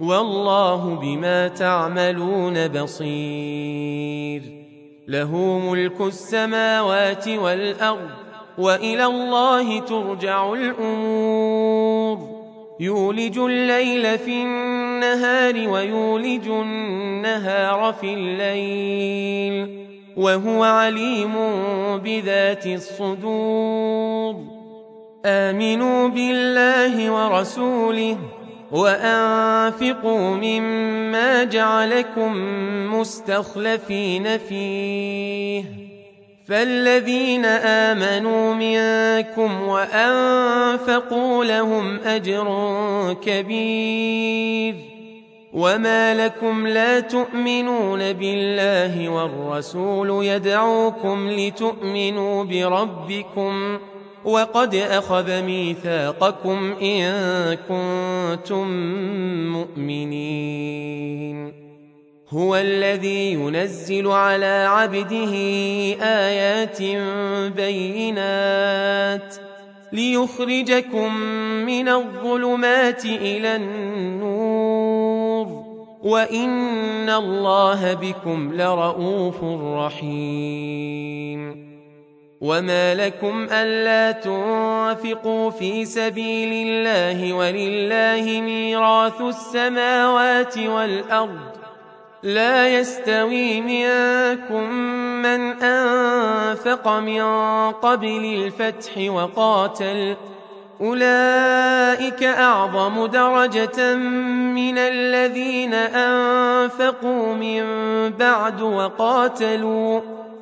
والله بما تعملون بصير. له ملك السماوات والأرض وإلى الله ترجع الأمور. يولج الليل في النهار ويولج النهار في الليل. وهو عليم بذات الصدور. آمنوا بالله ورسوله وأنفقوا مما جعلكم مستخلفين فيه. فالذين آمنوا منكم وأنفقوا لهم أجر كبير. وما لكم لا تؤمنون بالله والرسول يدعوكم لتؤمنوا بربكم. وقد أخذ ميثاقكم إن كنتم مؤمنين. هو الذي ينزل على عبده آيات بينات ليخرجكم من الظلمات إلى النور. وإن الله بكم لرءوف رحيم. وما لكم الا تنفقوا في سبيل الله ولله ميراث السماوات والارض لا يستوي منكم من انفق من قبل الفتح وقاتل اولئك اعظم درجه من الذين انفقوا من بعد وقاتلوا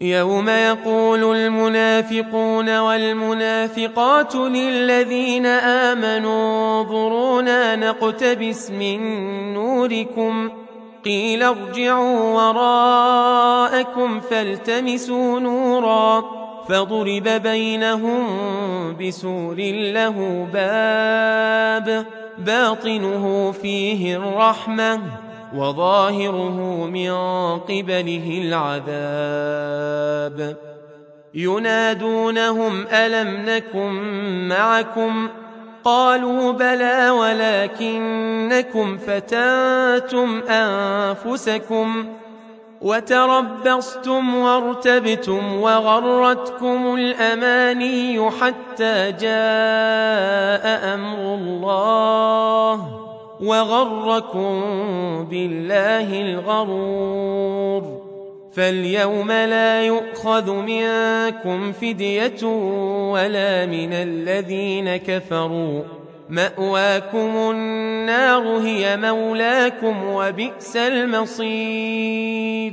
يوم يقول المنافقون والمنافقات للذين آمنوا انظرونا نقتبس من نوركم. قيل ارجعوا وراءكم فالتمسوا نورا. فضرب بينهم بسور له باب باطنه فيه الرحمة. وظاهره من قبله العذاب. ينادونهم ألم نكن معكم؟ قالوا بلى ولكنكم فتنتم أنفسكم. وتربصتم وارتبتم وغرتكم الأماني حتى جاء أمر الله. وغركم بالله الغرور فاليوم لا يؤخذ منكم فدية ولا من الذين كفروا مأواكم النار هي مولاكم وبئس المصير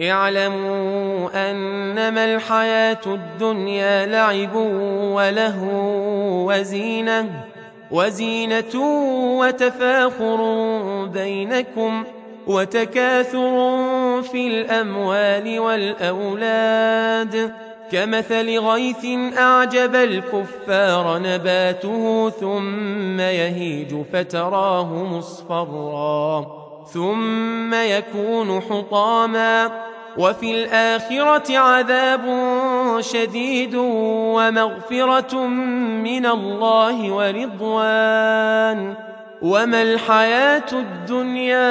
اعلموا أنما الحياة الدنيا لعب وله وزينة وزينة وتفاخر بينكم وتكاثر في الأموال والأولاد. كمثل غيث أعجب الكفار نباته ثم يهيج فتراه مصفرا. ثم يكون حطاما وفي الآخرة عذاب شديد ومغفرة من الله ورضوان. وما الحياة الدنيا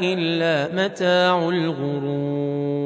إلا متاع الغرور.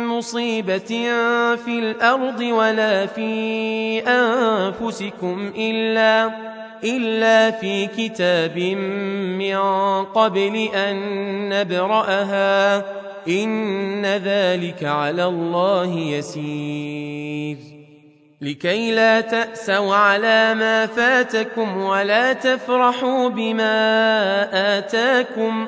مصيبه في الأرض ولا في انفسكم الا الا في كتاب من قبل ان نبراها ان ذلك على الله يسير. لكي لا تاسوا على ما فاتكم ولا تفرحوا بما اتاكم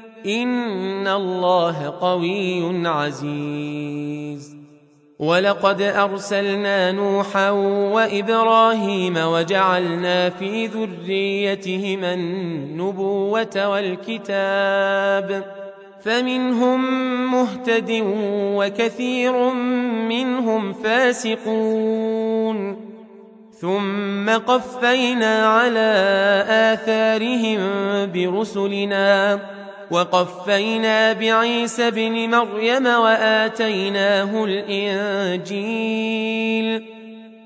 إن الله قوي عزيز. ولقد أرسلنا نوحا وإبراهيم وجعلنا في ذريتهما النبوة والكتاب. فمنهم مهتد وكثير منهم فاسقون. ثم قفينا على آثارهم برسلنا. وقفينا بعيسى ابن مريم وآتيناه الإنجيل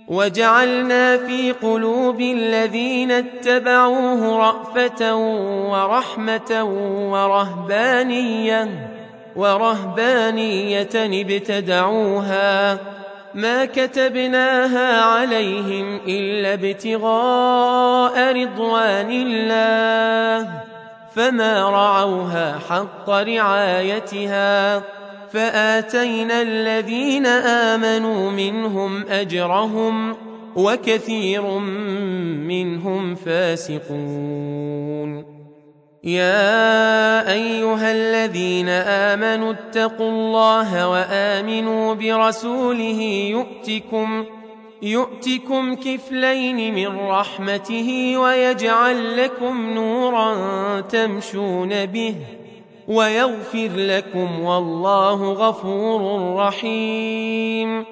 وجعلنا في قلوب الذين اتبعوه رأفة ورحمة ورهبانية ورهبانية ابتدعوها ما كتبناها عليهم إلا ابتغاء رضوان الله فما رعوها حق رعايتها فآتينا الذين آمنوا منهم أجرهم وكثير منهم فاسقون. يا أيها الذين آمنوا اتقوا الله وآمنوا برسوله يؤتكم يؤتكم كفلين من رحمته ويجعل لكم نورا تمشون به ويغفر لكم والله غفور رحيم.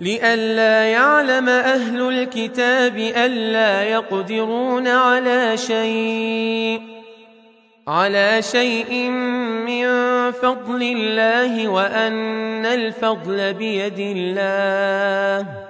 لئلا يعلم أهل الكتاب ألا يقدرون على شيء على شيء من فضل الله وأن الفضل بيد الله.